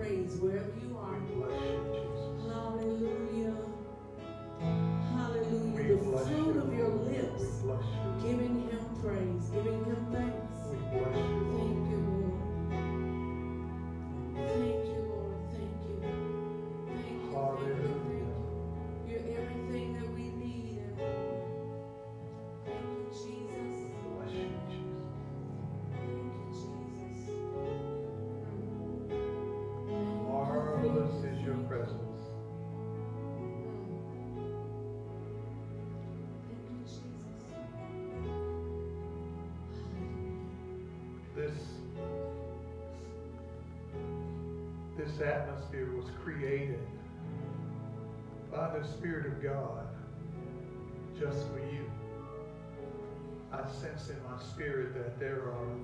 Praise wherever you are? This atmosphere was created by the Spirit of God just for you. I sense in my spirit that there are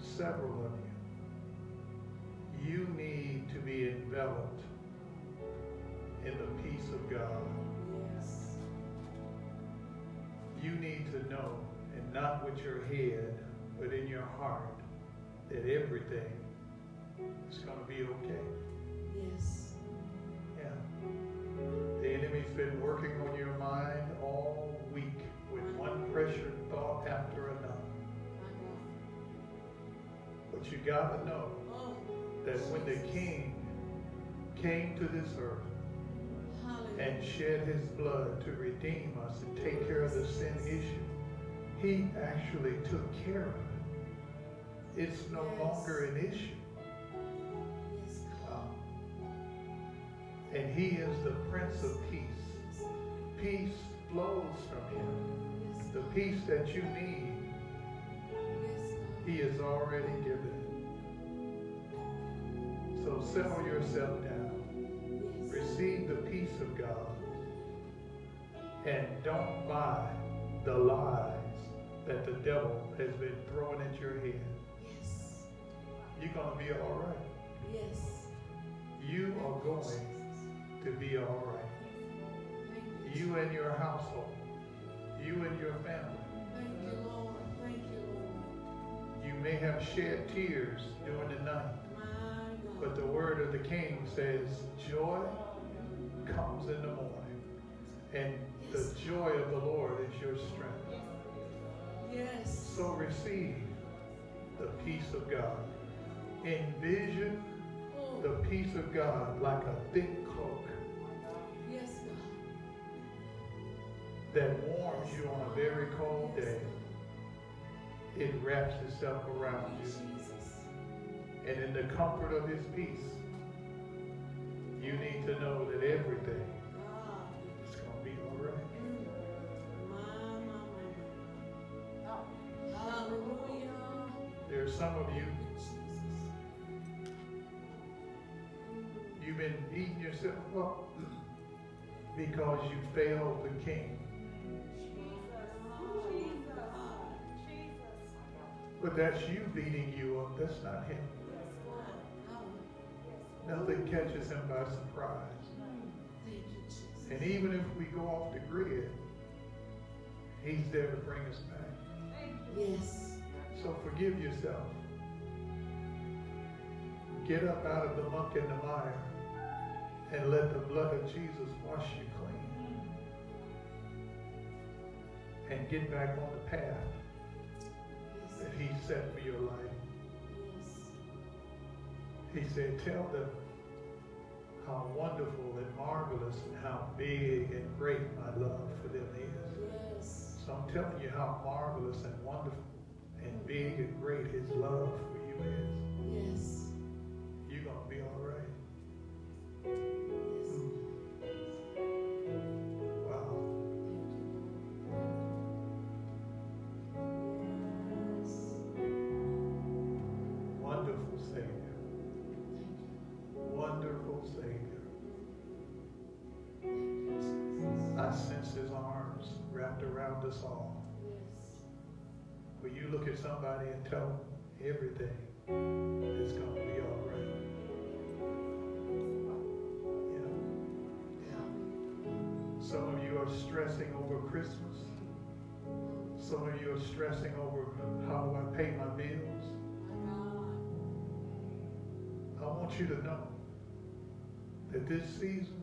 several of you. You need to be enveloped in the peace of God. Yes. You need to know, and not with your head, but in your heart, that everything is going to be okay. Yes. Yeah. The enemy's been working on your mind all week with one pressured thought after another. But you got to know Oh. that when the king came to this earth and shed his blood to redeem us and take care of the sin issue, he actually took care of it. It's no Yes. longer an issue. And he is the Prince of Peace. Peace flows from him. The peace that you need, he has already given it. So settle yourself down. Receive the peace of God. And don't buy the lies that the devil has been throwing at your head. Yes. You're going to be all right. Yes. You are going to be all right. You and your household. You and your family. Thank you, Lord. Thank you, Lord. You may have shed tears during the night, but the word of the king says joy comes in the morning. And the joy of the Lord is your strength. Yes. So receive the peace of God. Envision the peace of God like a thick cloak that warms you on a very cold day. It wraps itself around you. And in the comfort of his peace, you need to know that everything is going to be all right. There are some of you, you've been beating yourself up because you failed the king. But that's you beating you up. That's not him. Nothing catches him by surprise. Thank you, Jesus. And even if we go off the grid, he's there to bring us back. Yes. So forgive yourself. Get up out of the muck and the mire and let the blood of Jesus wash you And get back on the path Yes. that he set for your life. Yes. He said, tell them how wonderful and marvelous and how big and great my love for them is. Yes. So I'm telling you how marvelous and wonderful and big and great his love for you is. Yes. You're going to be all right. At and tell them everything is going to be all right? Yeah. Yeah. Some of you are stressing over Christmas. Some of you are stressing over how do I pay my bills. I want you to know that this season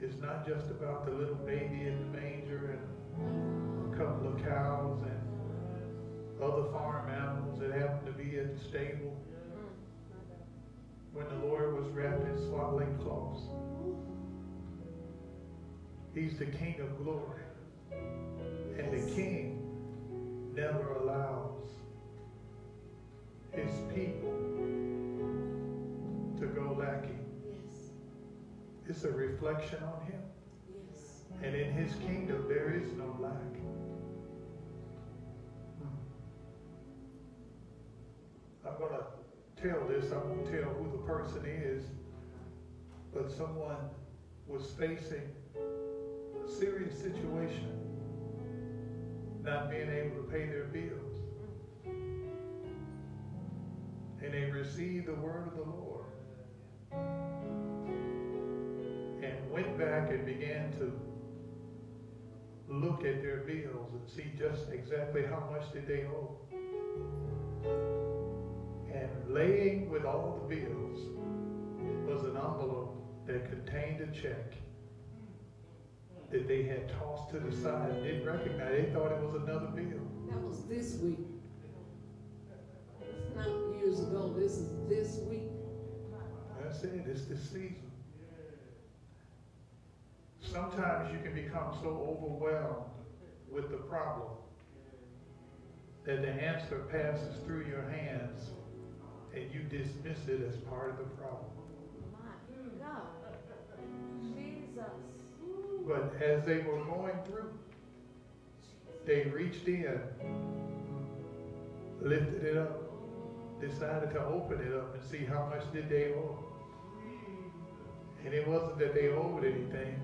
is not just about the little baby in the manger other farm animals that happened to be in the stable when the Lord was wrapped in swaddling cloths. He's the King of glory. And the King never allows his people to go lacking. Yes. It's a reflection on him. Yes. And in his kingdom, there is no lack. I'm going to tell this. I won't tell who the person is. But someone was facing a serious situation, not being able to pay their bills. And they received the word of the Lord and went back and began to look at their bills and see just exactly how much did they owe. Laying with all the bills was an envelope that contained a check that they had tossed to the side and didn't recognize. They thought it was another bill. That was this week. It's not years ago. This is this week. That's it. It's this season. Sometimes you can become so overwhelmed with the problem that the answer passes through your hands and you dismiss it as part of the problem. My God. Jesus. But as they were going through, they reached in, lifted it up, decided to open it up and see how much did they owe. And it wasn't that they owed anything.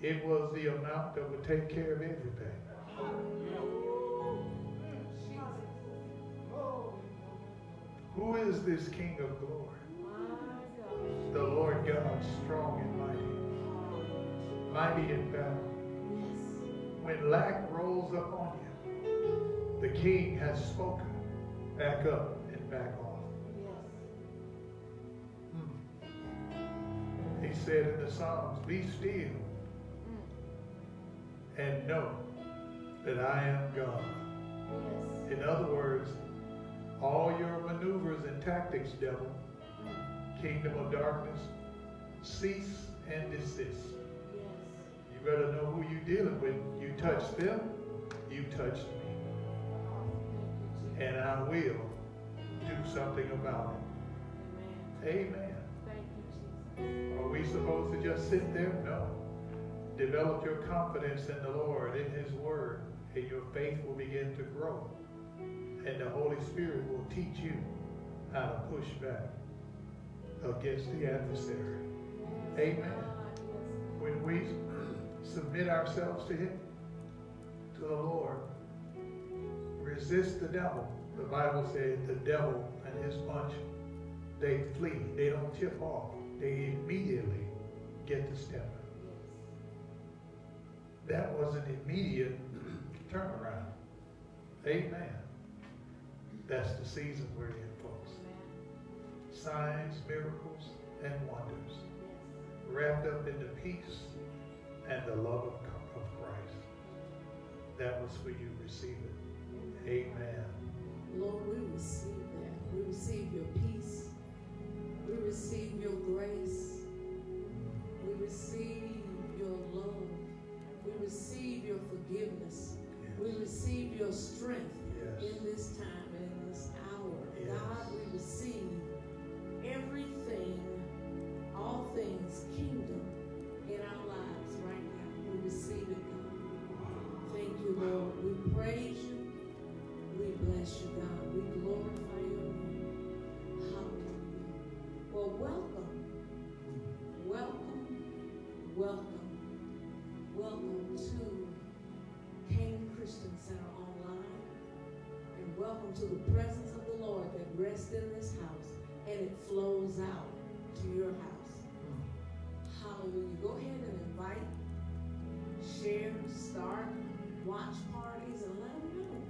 It was the amount that would take care of everything. Who is this King of glory? The Lord God, strong and mighty, mighty in battle. When lack rolls upon you, the King has spoken. Back up and back off. Hmm. He said in the Psalms, Be still and know that I am God. Yes. In other words, all your maneuvers and tactics, devil, kingdom of darkness, cease and desist. Yes. You better know who you're dealing with. You touch them, you touched me. Thank you, Jesus. And I will do something about it. Amen. Thank you, Jesus. Are we supposed to just sit there? No. Develop your confidence in the Lord, in His Word, and your faith will begin to grow. And the Holy Spirit will teach you how to push back against the adversary. Amen. When we submit ourselves to Him, to the Lord, resist the devil. The Bible says the devil and his bunch, they flee. They don't tip off. They immediately get to stepping. That was an immediate turnaround. Amen. That's the season we're in, folks. Amen. Signs, miracles, and wonders wrapped up in the peace and the love of, of Christ. That was for you. Receive it. Amen. Lord, we receive that. We receive your peace. We receive your grace. We receive your love. We receive your forgiveness. We receive your strength Yes. in this time God, we receive everything, all things kingdom in our lives right now. We receive it, God. Thank you, Lord. We praise you. We bless you, God. We glorify your name. Hallelujah. Well, welcome. Welcome. Welcome. Welcome to Canaan Christian Center Online. And welcome to the presence rests in this house and it flows out to your house. Hallelujah. Go ahead and invite, share, start, watch parties, and let them know.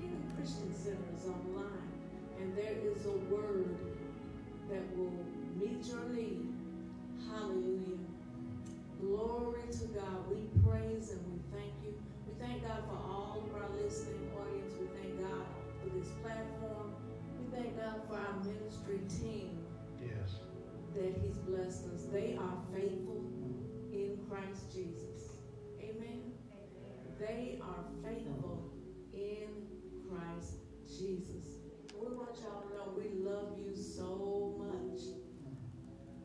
Canaan Christian Center is online, and there is a word that will meet your need. Hallelujah. Team Yes. that He's blessed us. They are faithful in Christ Jesus. Amen. They are faithful in Christ Jesus. We want y'all to know we love you so much.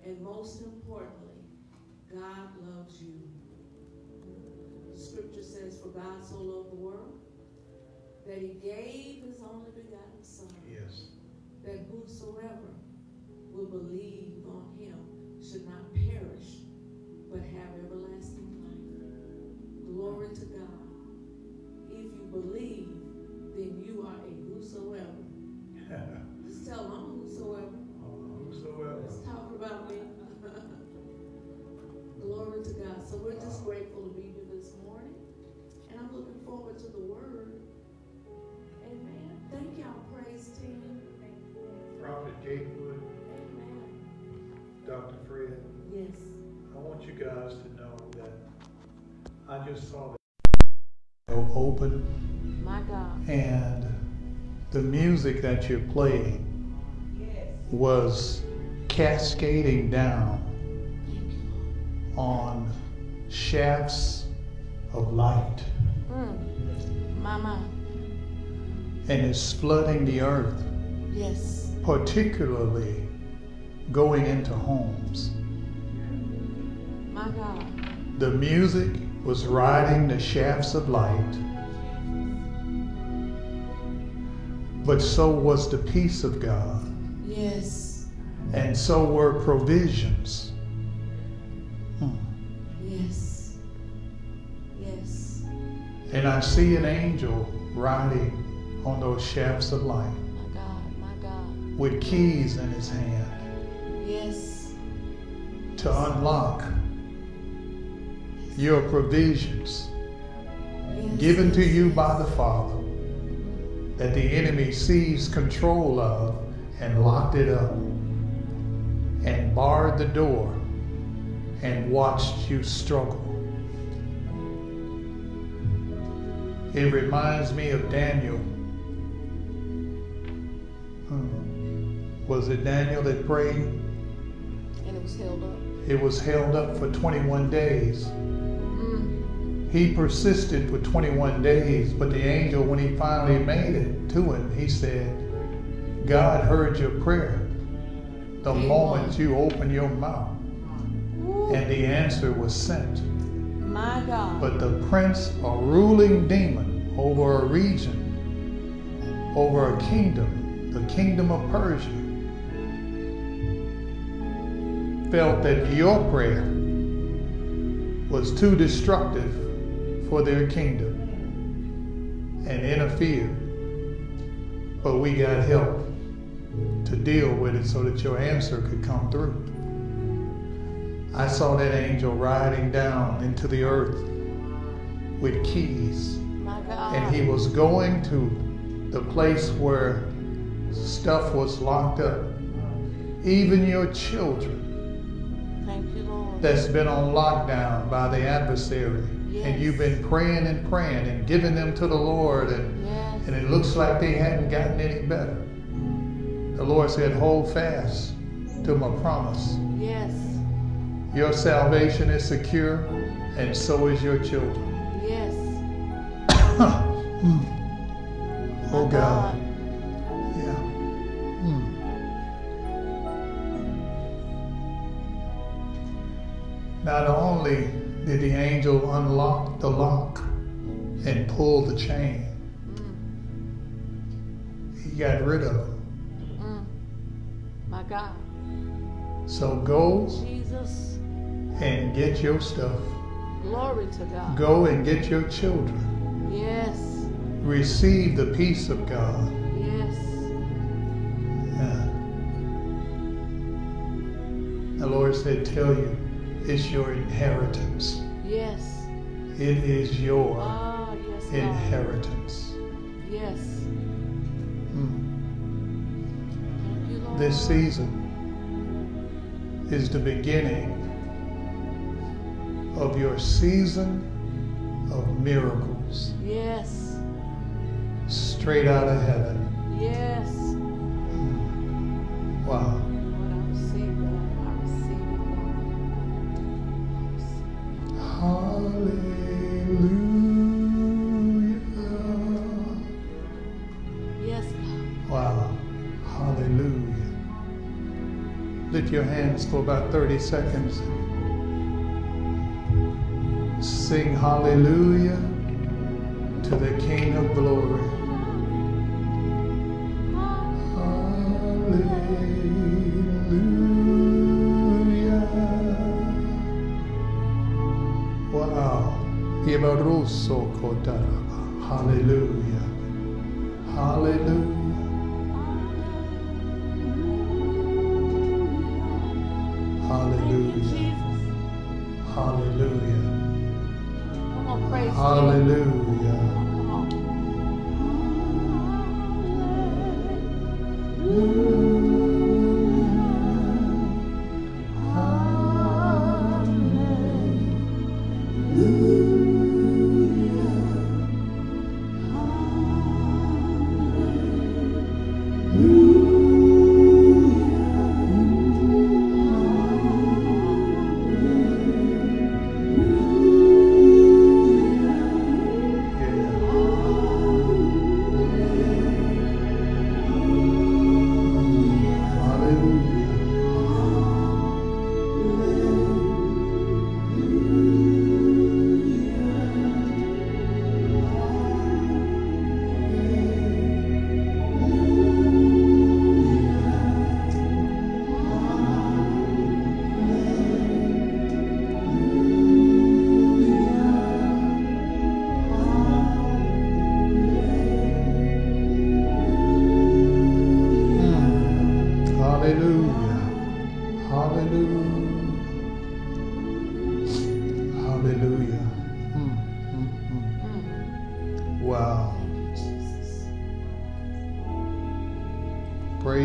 And most importantly, God loves you. Scripture says, For God so loved the world that he gave his only begotten Son Yes. That whosoever will believe on him should not perish, but have everlasting life. Glory to God. If you believe, then you are a whosoever. Just tell them I'm a whosoever. Whosoever. Let's talk about me. Glory to God. So we're just grateful to be here this morning. And I'm looking forward to the word. Amen. Thank y'all. Prophet Gatewood, Amen. Dr. Fred, Yes. I want you guys to know that I just saw the open My God. and the music that you're playing was cascading down on shafts of light Mm. Mama. and it's flooding the earth, Yes. Particularly going into homes. My God. The music was riding the shafts of light, but so was the peace of God, Yes. and so were provisions. Hmm. Yes. Yes. And I see an angel riding on those shafts of light. With keys in his hand Yes. to unlock your provisions Yes. given to you by the Father that the enemy seized control of and locked it up and barred the door and watched you struggle. It reminds me of Daniel. Was it Daniel that prayed? And it was held up. It was held up for 21 days. Mm. He persisted for 21 days, but the angel, when he finally made it to him, he said, God heard your prayer the Amen. moment you opened your mouth, and the answer was sent. My God. But the prince, a ruling demon over a region, over a kingdom, the kingdom of Persia, felt that your prayer was too destructive for their kingdom and interfered. But we got help to deal with it so that your answer could come through. I saw that angel riding down into the earth with keys, and he was going to the place where stuff was locked up. Even your children Thank you, Lord. that's been on lockdown by the adversary, Yes. and you've been praying and praying and giving them to the Lord, and, Yes. and it looks like they hadn't gotten any better. The Lord said, Hold fast to my promise. Yes. Your salvation is secure, and so is your children. Yes. Oh God. Not only did the angel unlock the lock and pull the chain, he got rid of them. Mm. My God. So go Jesus. and get your stuff. Glory to God. Go and get your children. Yes. Receive the peace of God. Yes. Yeah. The Lord said, Tell you, it's your inheritance. Yes. It is your Ah, yes. Inheritance. Yes. Mm. You. This season is the beginning of your season of miracles Yes. straight out of heaven. Yes. Wow. Your hands for about 30 seconds. Sing hallelujah to the King of glory. Hallelujah. Wow. Hallelujah. Hallelujah.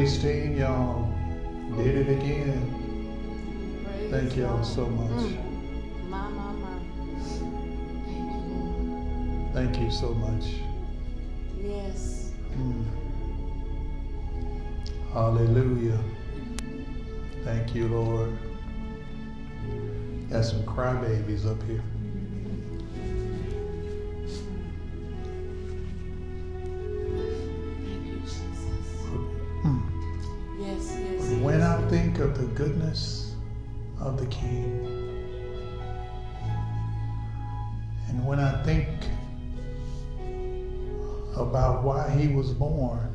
Praise and when I think about why he was born,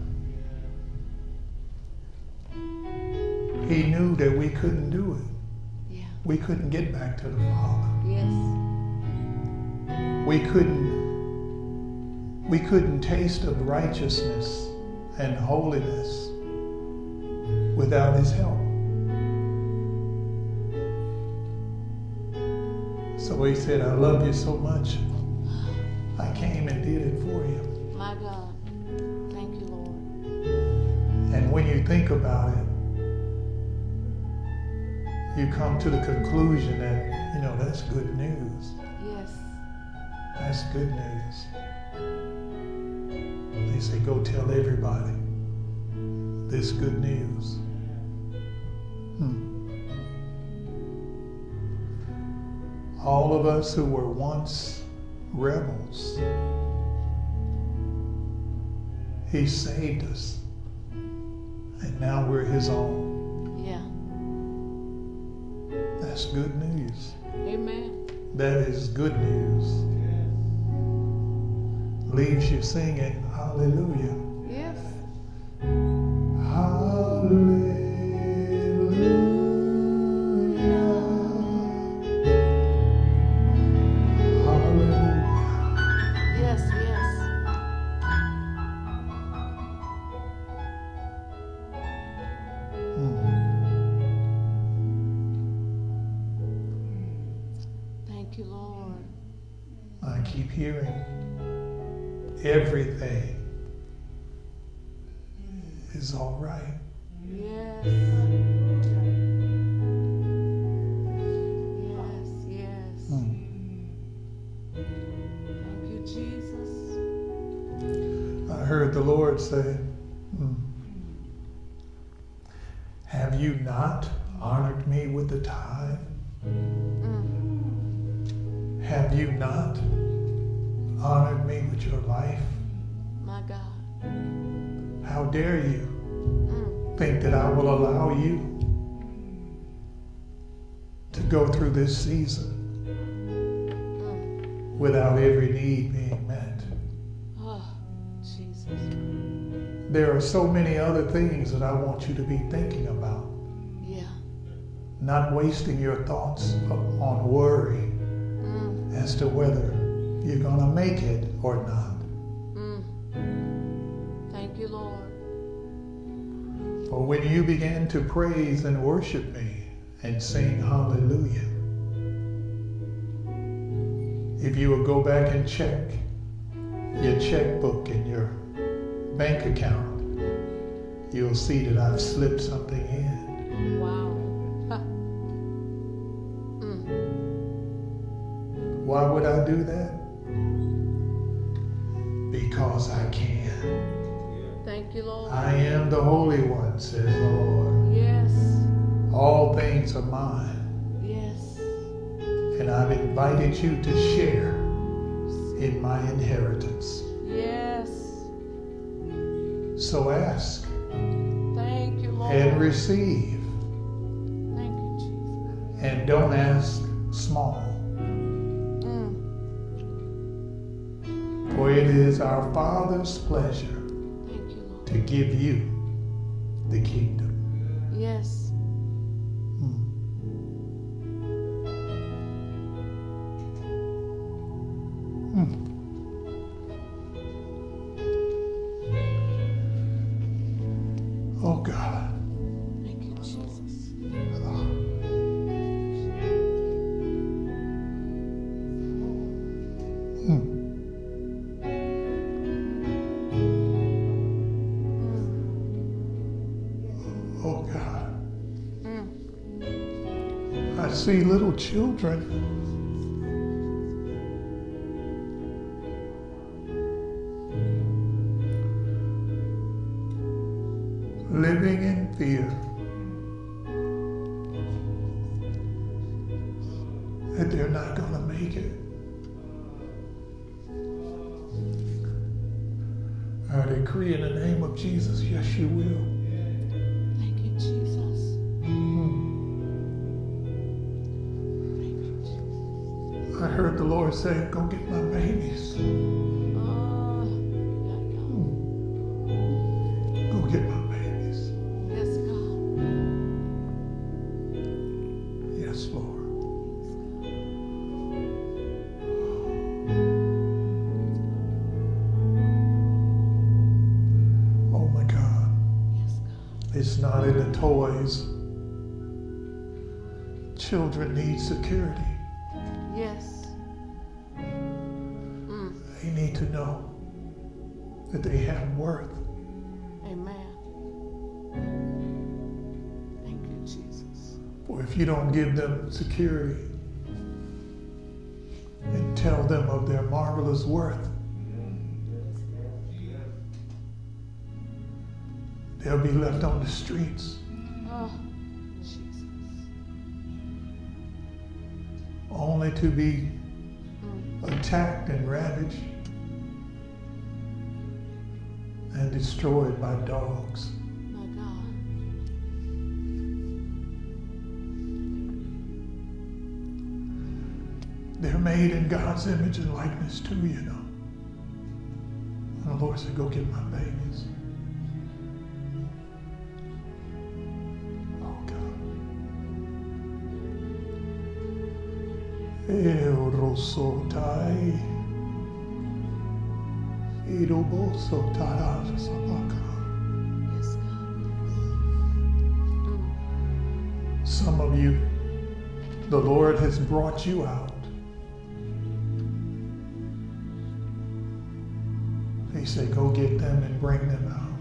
he knew that we couldn't do it. Yeah. We couldn't get back to the Father. Yes. We couldn't we couldn't taste of righteousness and holiness without his help. So he said, I love you so much. I came and did it for you. My God. Thank you, Lord. And when you think about it, you come to the conclusion that, you know, that's good news. Yes. That's good news. They say, go tell everybody this good news. All of us who were once rebels, He saved us. And now we're His own. Yeah. That's good news. Amen. That is good news. Leaves you singing hallelujah. Heard the Lord say, hmm, Have you not honored me with the tithe? Mm, Have you not honored me with your life? my God. How dare you Mm, think that I will allow you to go through this season mm. without every need being met? There are so many other things that I want you to be thinking about, Yeah. not wasting your thoughts on worry Mm, as to whether you're going to make it or not. mm. Thank you, Lord. For when you begin to praise and worship me and sing hallelujah, if you will go back and check your checkbook and your bank account, you'll see that I've slipped something in. Wow. Mm, Why would I do that? Because I can. thank you, Lord. I am the Holy One, says the Lord. Yes. All things are mine, Yes. and I've invited you to share in my inheritance. Yes. So ask Thank you, Lord. and receive, Thank you, Jesus. and don't ask small, Mm, for it is our Father's pleasure thank you, Lord. to give you the kingdom. Oh God. Hmm. Oh God. Mm. I see little children don't give them security and tell them of their marvelous worth, they'll be left on the streets Oh, only to be Mm. attacked and ravaged and destroyed by dogs. They're made in God's image and likeness too, you know. And the Lord said, Go get my babies. Oh God. Erosotai. Yes, God. Some of you, the Lord has brought you out. He said, Go get them and bring them out.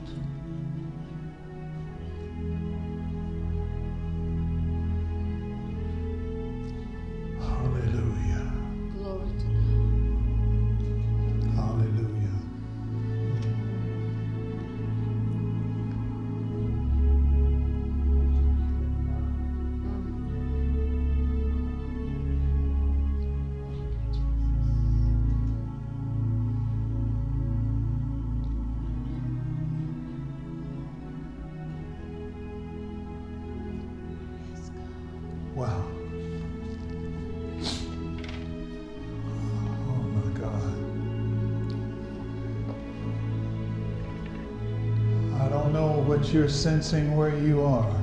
Sensing where you are,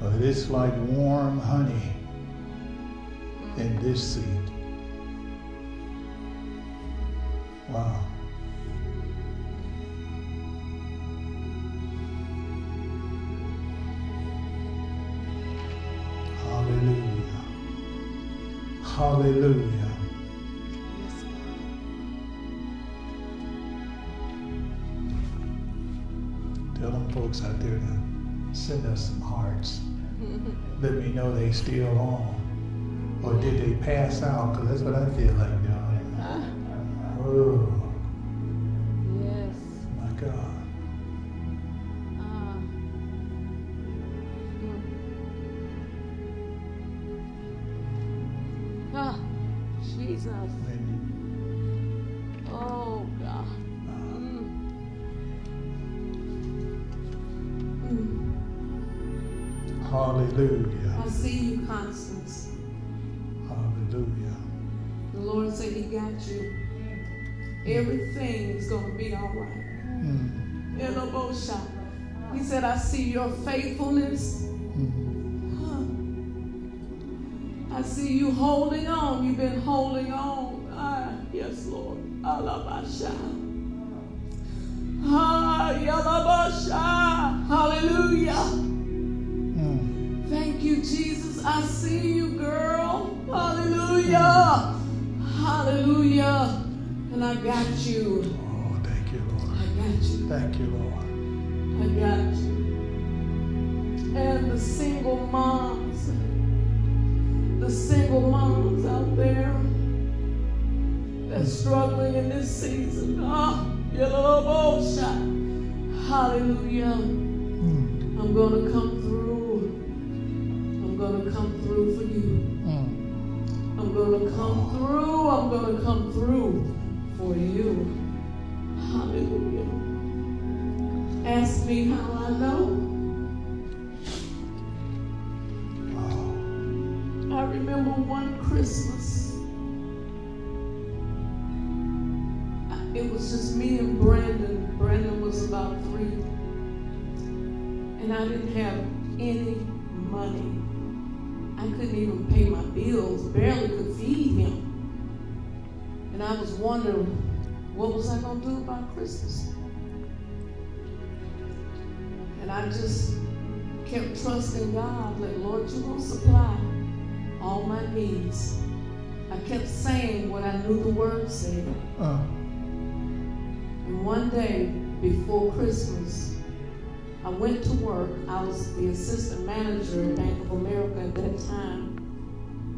but it's like warm honey in this seat. Tell them folks out there to send us some hearts. Let me know they still on. Or did they pass out? Because that's what I feel like Elobosha. He said, I see your faithfulness. Huh. I see you holding on. You've been holding on. Ah, yes, Lord. Alabasha. Ah, Yalabasha. Hallelujah. Mm. Thank you, Jesus. I see you, girl. Hallelujah. Hallelujah. And I got you. Oh, thank you, Lord. I got you. Thank you, Lord. I got you. and the single moms, the single moms out there that's struggling in this season. Ah, yellow shot. Hallelujah. Mm. I'm going to come through. I'm going to come through for you. Mm. I'm going to come through. I'm going to come through for you. Hallelujah. Ask me how I know. I remember one Christmas. It was just me and Brandon. Brandon was about three. And I didn't have any money. I couldn't even pay my bills, barely could feed him. And I was wondering, what was I going to do about Christmas? And I just kept trusting God that, Lord, you're going to supply all my needs. I kept saying what I knew the word said. Uh, And one day before Christmas, I went to work. I was the assistant manager at Bank of America at that time.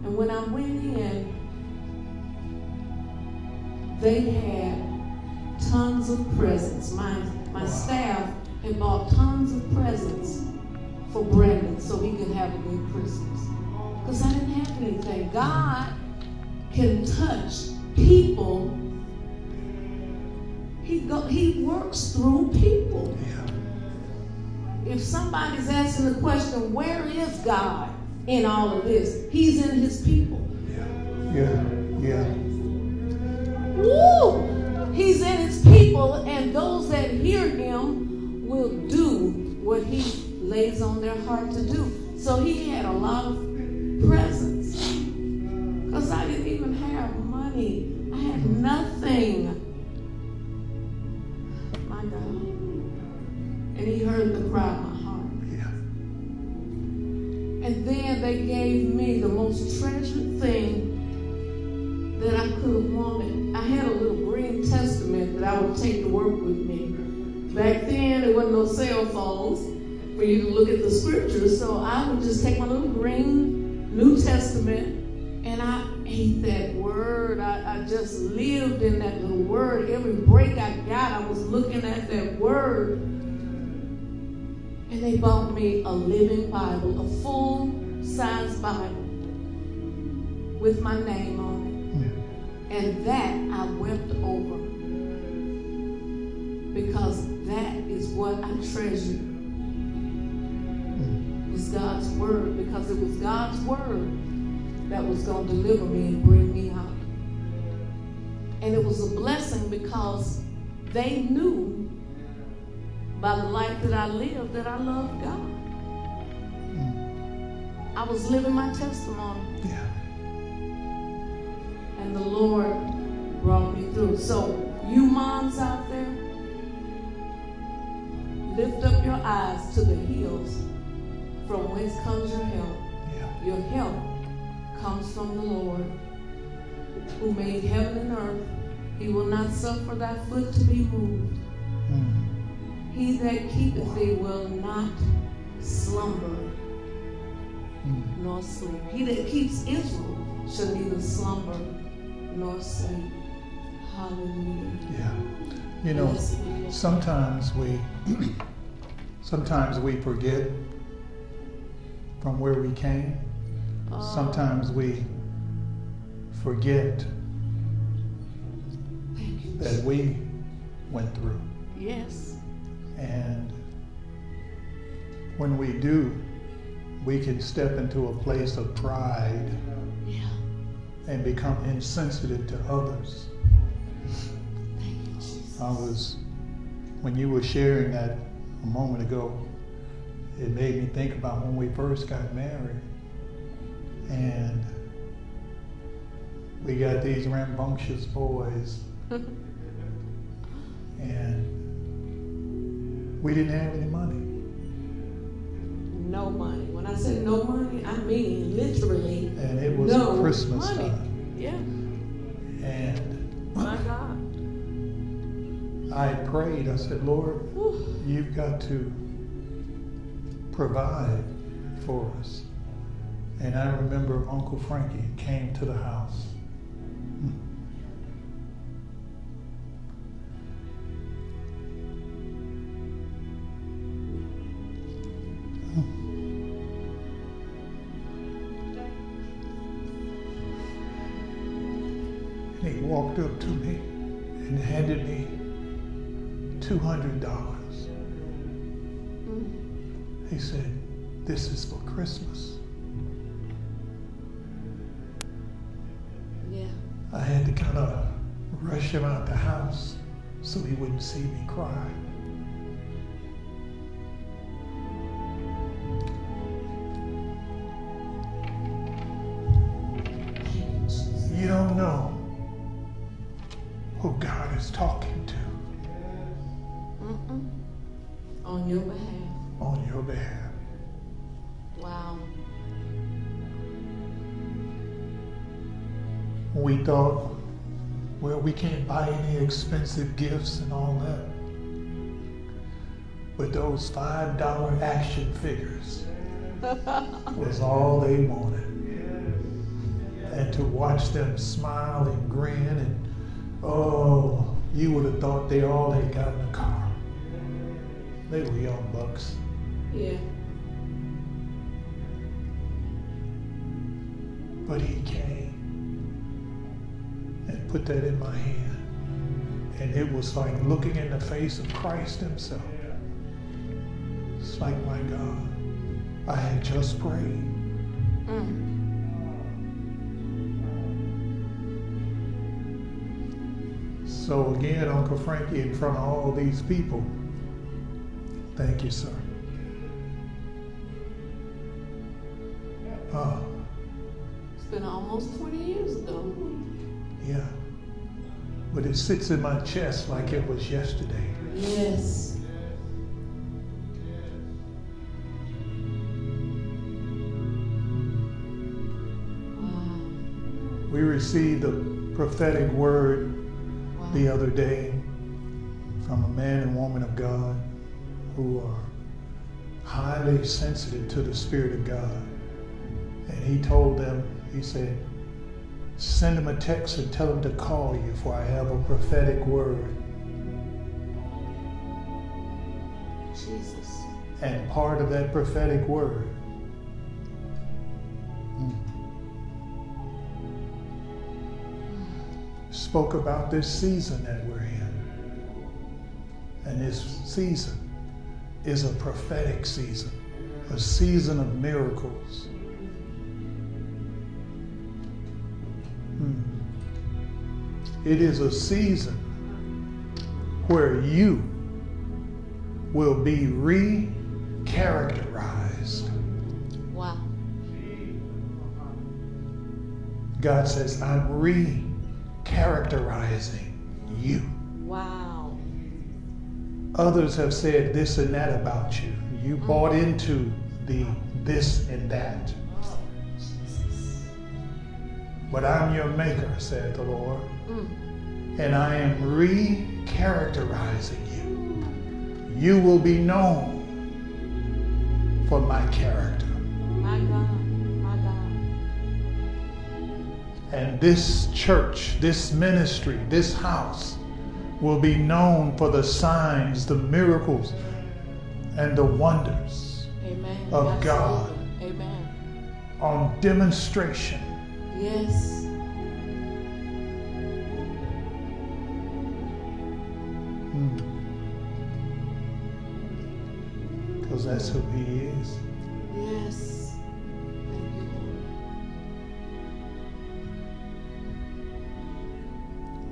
And when I went in, they had tons of presents. My, my staff had bought tons of presents for Brandon so he could have a good Christmas. Because I didn't have anything. God can touch people. He, go, he works through people. yeah. If somebody's asking the question, where is God in all of this? He's in his people. Yeah. Yeah. Yeah. Woo! He's in his people, and those that hear him will do what he lays on their heart to do. So he had a lot of presents. Because I didn't even have money. I had nothing. My God. And he heard the cry of my heart. Yeah. And then they gave me the most treasured thing that I could have wanted. I had a little green testament that I would take to work with me. Back wasn't no cell phones for you to look at the scriptures, so I would just take my little green New Testament and I ate that word. I, I just lived in that little word. Every break I got, I was looking at that word. And they bought me a living Bible, a full size Bible with my name on it. And that I wept over because that is what I treasured was God's word because it was God's word that was going to deliver me and bring me out. And it was a blessing because they knew by the life that I lived that I loved God. I was living my testimony Yeah. and the Lord brought me through. So, you moms out there, lift up your eyes to the hills from whence comes your help. Yeah. Your help comes from the Lord who made heaven and earth. He will not suffer thy foot to be moved. Mm. He that keepeth thee will not slumber Mm. nor sleep. He that keeps Israel shall neither slumber nor sleep. Hallelujah. Yeah. You know, Blessed be your- sometimes we sometimes we forget from where we came. Oh, Sometimes we forget that we went through. Yes. And when we do, we can step into a place of pride Yeah. and become insensitive to others. Thank you, I was, when you were sharing that a moment ago, it made me think about when we first got married. And we got these rambunctious boys, and we didn't have any money. no money. When I say no money, I mean literally And it was no Christmas money. time. Yeah. And My God. I prayed, I said, Lord, you've got to provide for us. And I remember Uncle Frankie came to the house. Hmm. And he walked up to him out the house so he wouldn't see me cry. You don't know who God is talking to Mm-mm. On your behalf. on your behalf. Wow. We thought, well, we can't buy any expensive gifts and all that. But those $5 action figures was all they wanted. And to watch them smile and grin and, oh, you would have thought they all had gotten a car. They were young bucks. Yeah. But he came put that in my hand. And it was like looking in the face of Christ himself. It's like, my God, I had just prayed. Mm. So again, Uncle Frankie, in front of all these people, thank you, sir. Uh, It's been almost 20 years ago. yeah. But it sits in my chest like it was yesterday. Yes. Wow. We received a prophetic word Wow. the other day from a man and woman of God who are highly sensitive to the Spirit of God. And he told them, he said, send them a text and tell them to call you, for I have a prophetic word. Jesus. And part of that prophetic word spoke about this season that we're in. And this season is a prophetic season, a season of miracles. It is a season where you will be re-characterized. Wow. God says, I'm re-characterizing you. Wow. Others have said this and that about you. You mm. bought into the this and that. Oh, but I'm your maker, said the Lord, Mm. and I am re-characterizing you. You will be known for my character. My God. My God. And this church, this ministry, this house will be known for the signs, the miracles, and the wonders Amen. Of God. Amen. on demonstration. Yes. That's who he is. Yes. Thank you, Lord.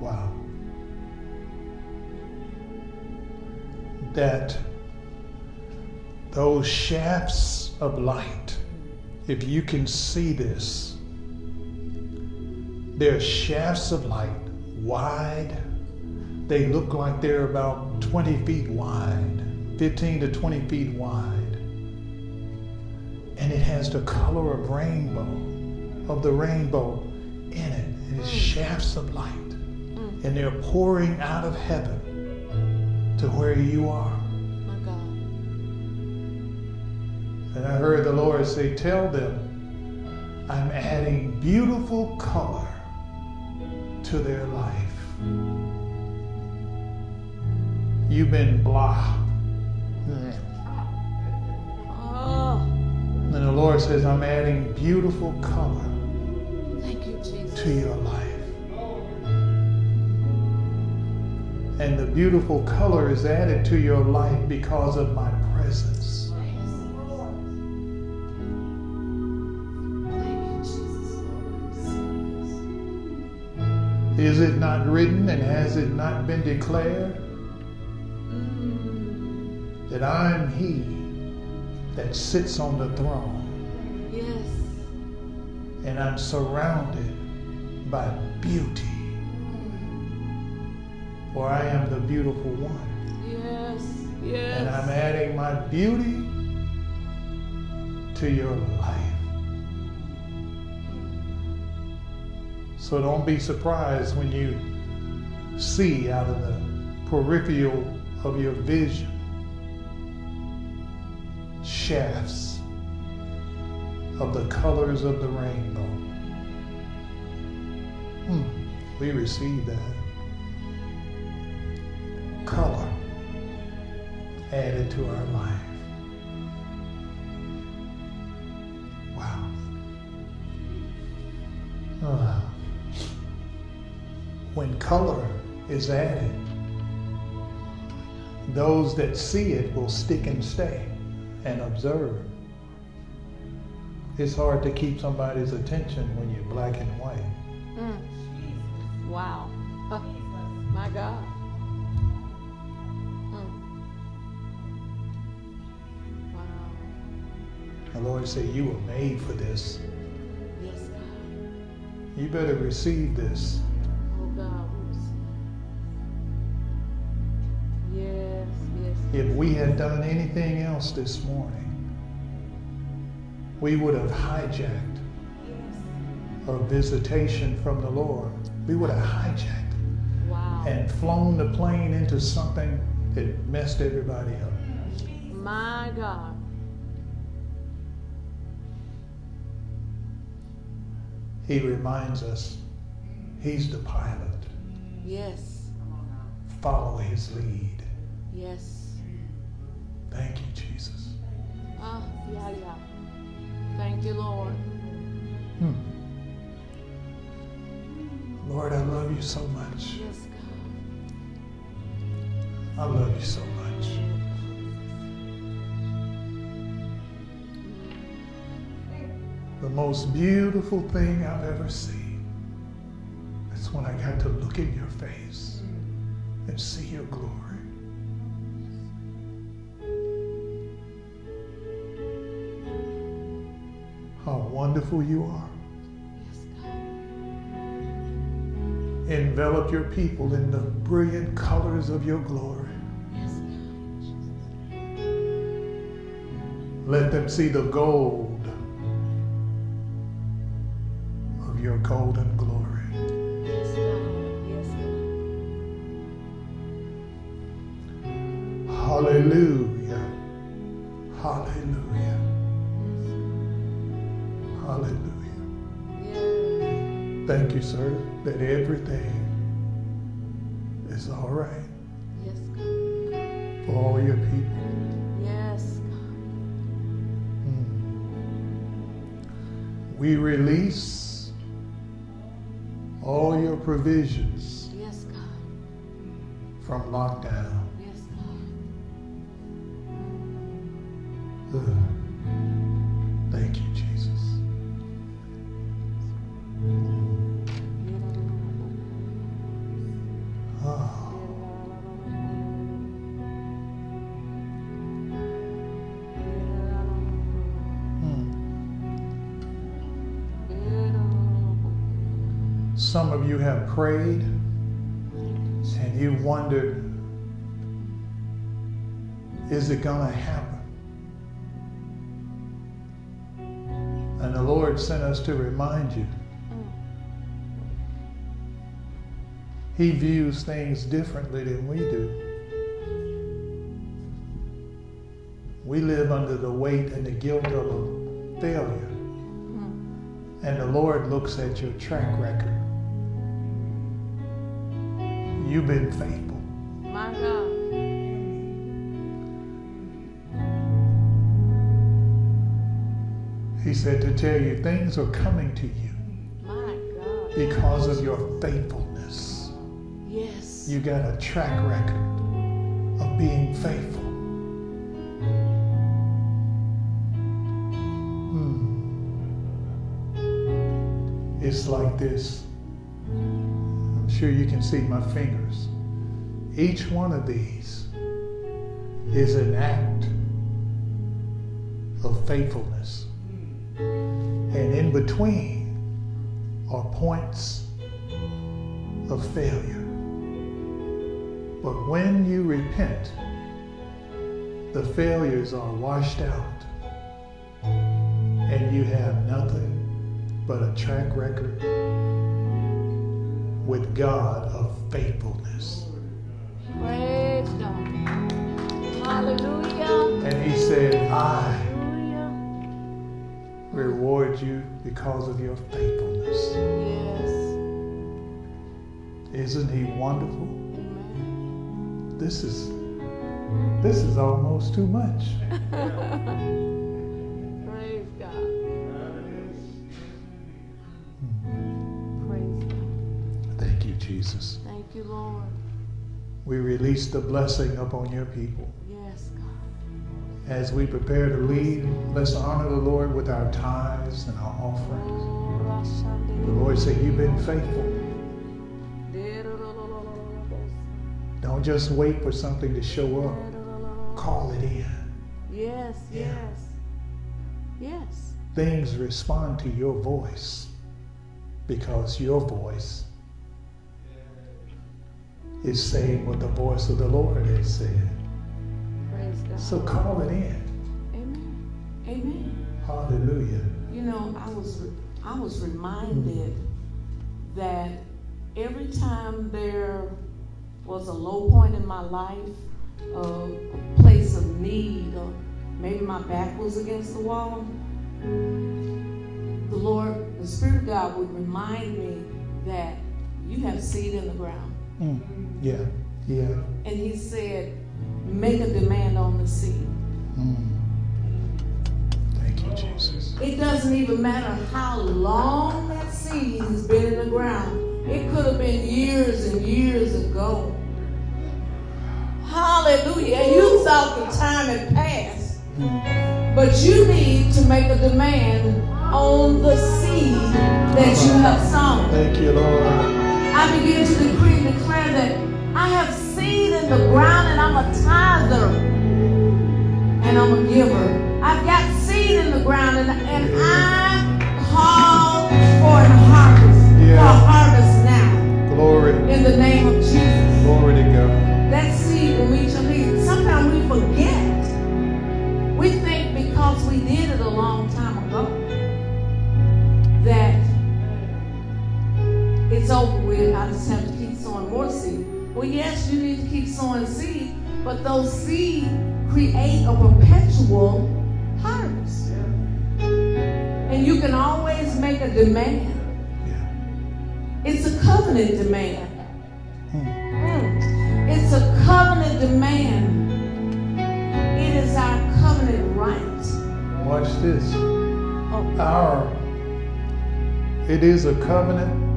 Wow. That those shafts of light, if you can see this, they're shafts of light, wide. They look like they're about 20 feet wide, 15 to 20 feet wide. And it has the color of rainbow, of the rainbow in it. And It is shafts of light mm. and they're pouring out of heaven to where you are. My God. And I heard the Lord say, Tell them I'm adding beautiful color to their life. You've been blah. Oh, And the Lord says, I'm adding beautiful color you, to your life. And the beautiful color is added to your life because of my presence. Thank you, Jesus. Is it not written and has it not been declared That I'm he that sits on the throne yes. and I'm surrounded by beauty? For I am the beautiful one. Yes. Yes. And I'm adding my beauty to your life. So don't be surprised when you see out of the peripheral of your vision shafts of the colors of the rainbow. Hmm, we receive that. Color added to our life. Wow. Ah. When color is added, those that see it will stick and stay and observe. It's hard to keep somebody's attention when you're black and white. Mm. Wow. My God. Mm. Wow. The Lord said, You were made for this. Yes, God. You better receive this. If we had done anything else this morning, we would have hijacked a visitation from the Lord. We would have hijacked Wow. and flown the plane into something that messed everybody up. My God. He reminds us he's the pilot. Yes. Follow his lead. Yes. Thank you, Jesus. Ah, yeah, yeah. Thank you, Lord. Hmm. Lord, I love you so much. Yes, God. I love you so much. The most beautiful thing I've ever seen is when I got to look in your face and see your glory. Wonderful you are. Yes, God. Envelop your people in the brilliant colors of your glory. Yes, God. Let them see the gold release all your provisions Yes, God. from lockdown. You have prayed and you wondered, is it going to happen? And the Lord sent us to remind you. He views things differently than we do. We live under the weight and the guilt of a failure. Mm-hmm. And the Lord looks at your track record. You've been faithful. My God. He said to tell you things are coming to you because of your faithfulness. Yes. You got a track record of being faithful. Hmm. It's like this. Sure you can see my fingers. Each one of these is an act of faithfulness. And in between are points of failure. But when you repent, the failures are washed out and you have nothing but a track record with God of faithfulness. Praise God. Hallelujah. And he said, I Hallelujah. reward you because of your faithfulness. Yes. Isn't he wonderful? Amen. This is this is almost too much. release the blessing upon your people. Yes, God. As we prepare to leave, let's honor the Lord with our tithes and our offerings. The Lord said, You've been faithful. Don't just wait for something to show up. Call it in. Yes, Yeah. yes. Yes. Things respond to your voice because your voice is saying what the voice of the Lord has said. Praise God. So call it in. Amen. Amen. Hallelujah. You know, I was I was reminded that every time there was a low point in my life, a place of need, or maybe my back was against the wall, the Lord, the Spirit of God would remind me that you have seed in the ground. Mm. Yeah, yeah. And He said, make a demand on the seed. Mm. Thank you, Jesus. It doesn't even matter how long that seed has been in the ground. It could have been years and years ago. Hallelujah. And you thought the time had passed. But you need to make a demand on the seed that you have sown. Thank you, Lord. I begin to decree and declare that I have seed in the ground and I'm a tither and I'm a giver. I've got seed in the ground and, and I call for a harvest. Yeah. For a harvest now. Glory. In the name of Jesus. Glory to God. That seed will meet your needs. Sometimes we forget. We think because we did it a long time ago it's over with. I just have to keep sowing more seed. Well, yes, you need to keep sowing seed, but those seed create a perpetual harvest. And you can always make a demand. It's a covenant demand. Hmm. Mm. It's a covenant demand. It is our covenant right. Watch this. Oh, Our it is a covenant,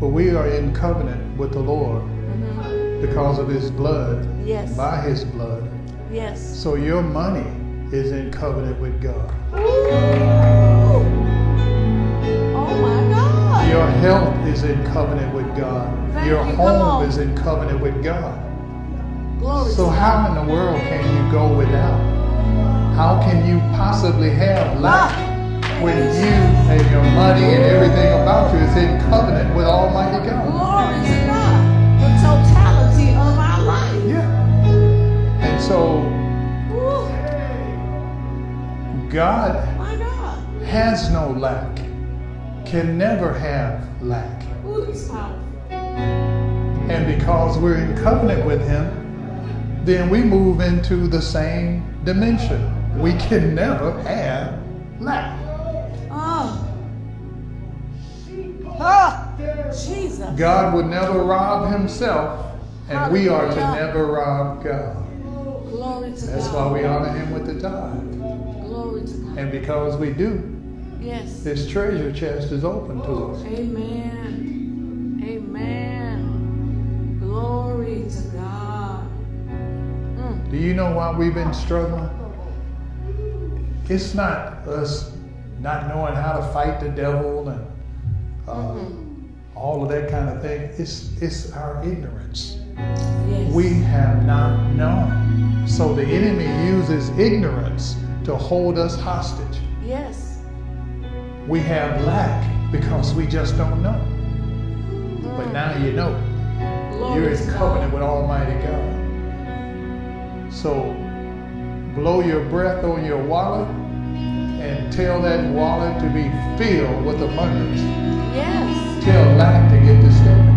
but we are in covenant with the Lord mhm. because of his blood, Yes. by his blood. Yes. So your money is in covenant with God. Ooh. Oh my God. Your health is in covenant with God. Thank Your you. Home is in covenant with God. Glory So how in the world can you go without? How can you possibly have lack when you and your money and everything about you is in covenant with Almighty God. God? Glory to God. The totality of our life. Yeah. And so Ooh, God my God. has no lack, can never have lack. Ooh. And because we're in covenant with Him, then we move into the same dimension. We can never have lack. Oh, Jesus. God would never rob himself, and we are to never rob God. Glory to That's God. why we honor him with the tithe. Glory to God. And because we do, Yes. this treasure chest is open to us. Amen. Amen. Glory to God. Mm. Do you know why we've been struggling? It's not us not knowing how to fight the devil and uh, all of that kind of thing. It's it's our ignorance. Yes. We have not known. So the enemy uses ignorance to hold us hostage. Yes. We have lack because we just don't know. But now you know. You're in God. covenant with Almighty God. So blow your breath on your wallet and tell that wallet to be filled with abundance. Yes. Tell lack to get disturbed.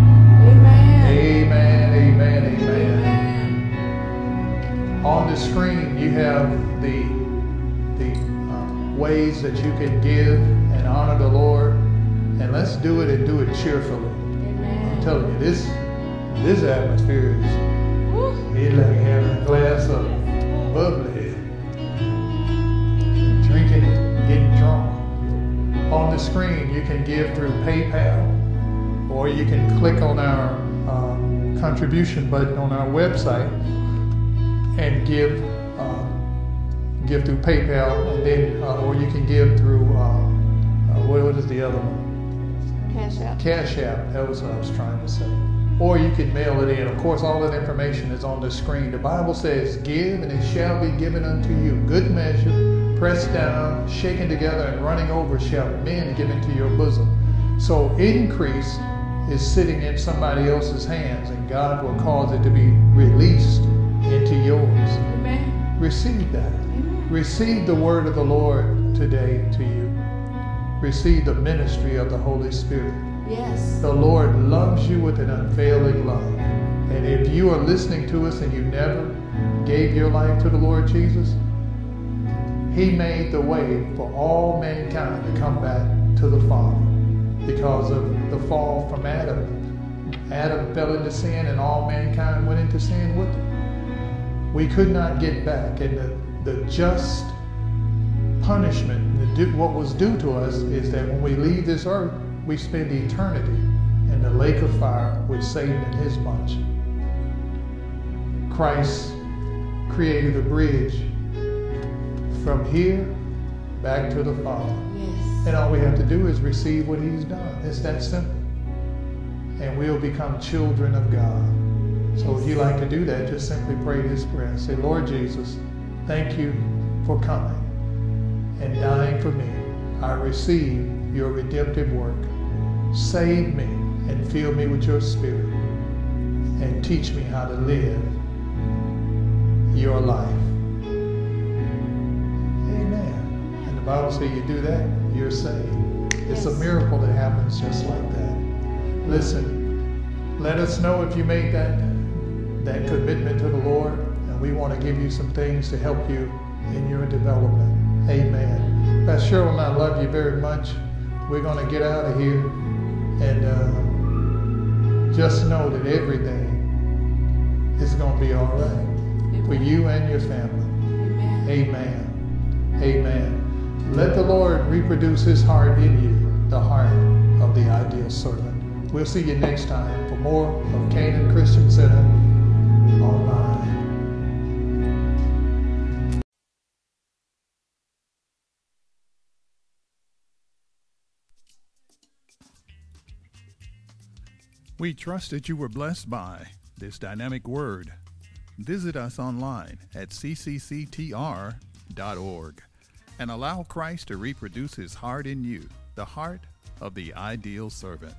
Amen. Amen, amen, amen. Amen. On the screen, you have the the uh, ways that you can give and honor the Lord, and let's do it and do it cheerfully. I'm telling you, this this atmosphere is Woo. it's like having a glass of bubbly, On the screen, you can give through PayPal, or you can click on our uh, contribution button on our website and give uh, give through PayPal, and then uh, or you can give through uh, uh, what, is the other one? Cash out. Cash App. That was what I was trying to say. Or you can mail it in. Of course, all that information is on the screen. The Bible says, "Give, and it shall be given unto you. Good measure, pressed down, shaken together, and running over, shall men give into your bosom." So increase is sitting in somebody else's hands, and God will cause it to be released into yours. Amen. Receive that. Amen. Receive the word of the Lord today to you. Receive the ministry of the Holy Spirit. Yes. The Lord loves you with an unfailing love. And if you are listening to us and you never gave your life to the Lord Jesus, He made the way for all mankind to come back to the Father because of the fall from Adam. Adam fell into sin and all mankind went into sin with him. We could not get back. And the, the just punishment, the what was due to us, is that when we leave this earth, we spend eternity in the lake of fire with Satan and his bunch. Christ created a bridge from here back to the Father. Yes. And all we have to do is receive what he's done. It's that simple. And we'll become children of God. So if you like to do that, just simply pray this prayer. Say, Lord Jesus, thank you for coming and dying for me. I receive your redemptive work. Save me and fill me with your spirit and teach me how to live your life. Bible says you do that, you're saved. It's a miracle that happens just like that. Listen, let us know if you made that that commitment to the Lord, and we want to give you some things to help you in your development. Amen. Pastor Cheryl and I love you very much. We're going to get out of here, and uh, just know that everything is going to be all right for you and your family. Amen. Amen. Amen. Let the Lord reproduce his heart in you, the heart of the ideal servant. We'll see you next time for more of Canaan Christian Center online. We trust that you were blessed by this dynamic word. Visit us online at ccctr.org and allow Christ to reproduce his heart in you, the heart of the ideal servant.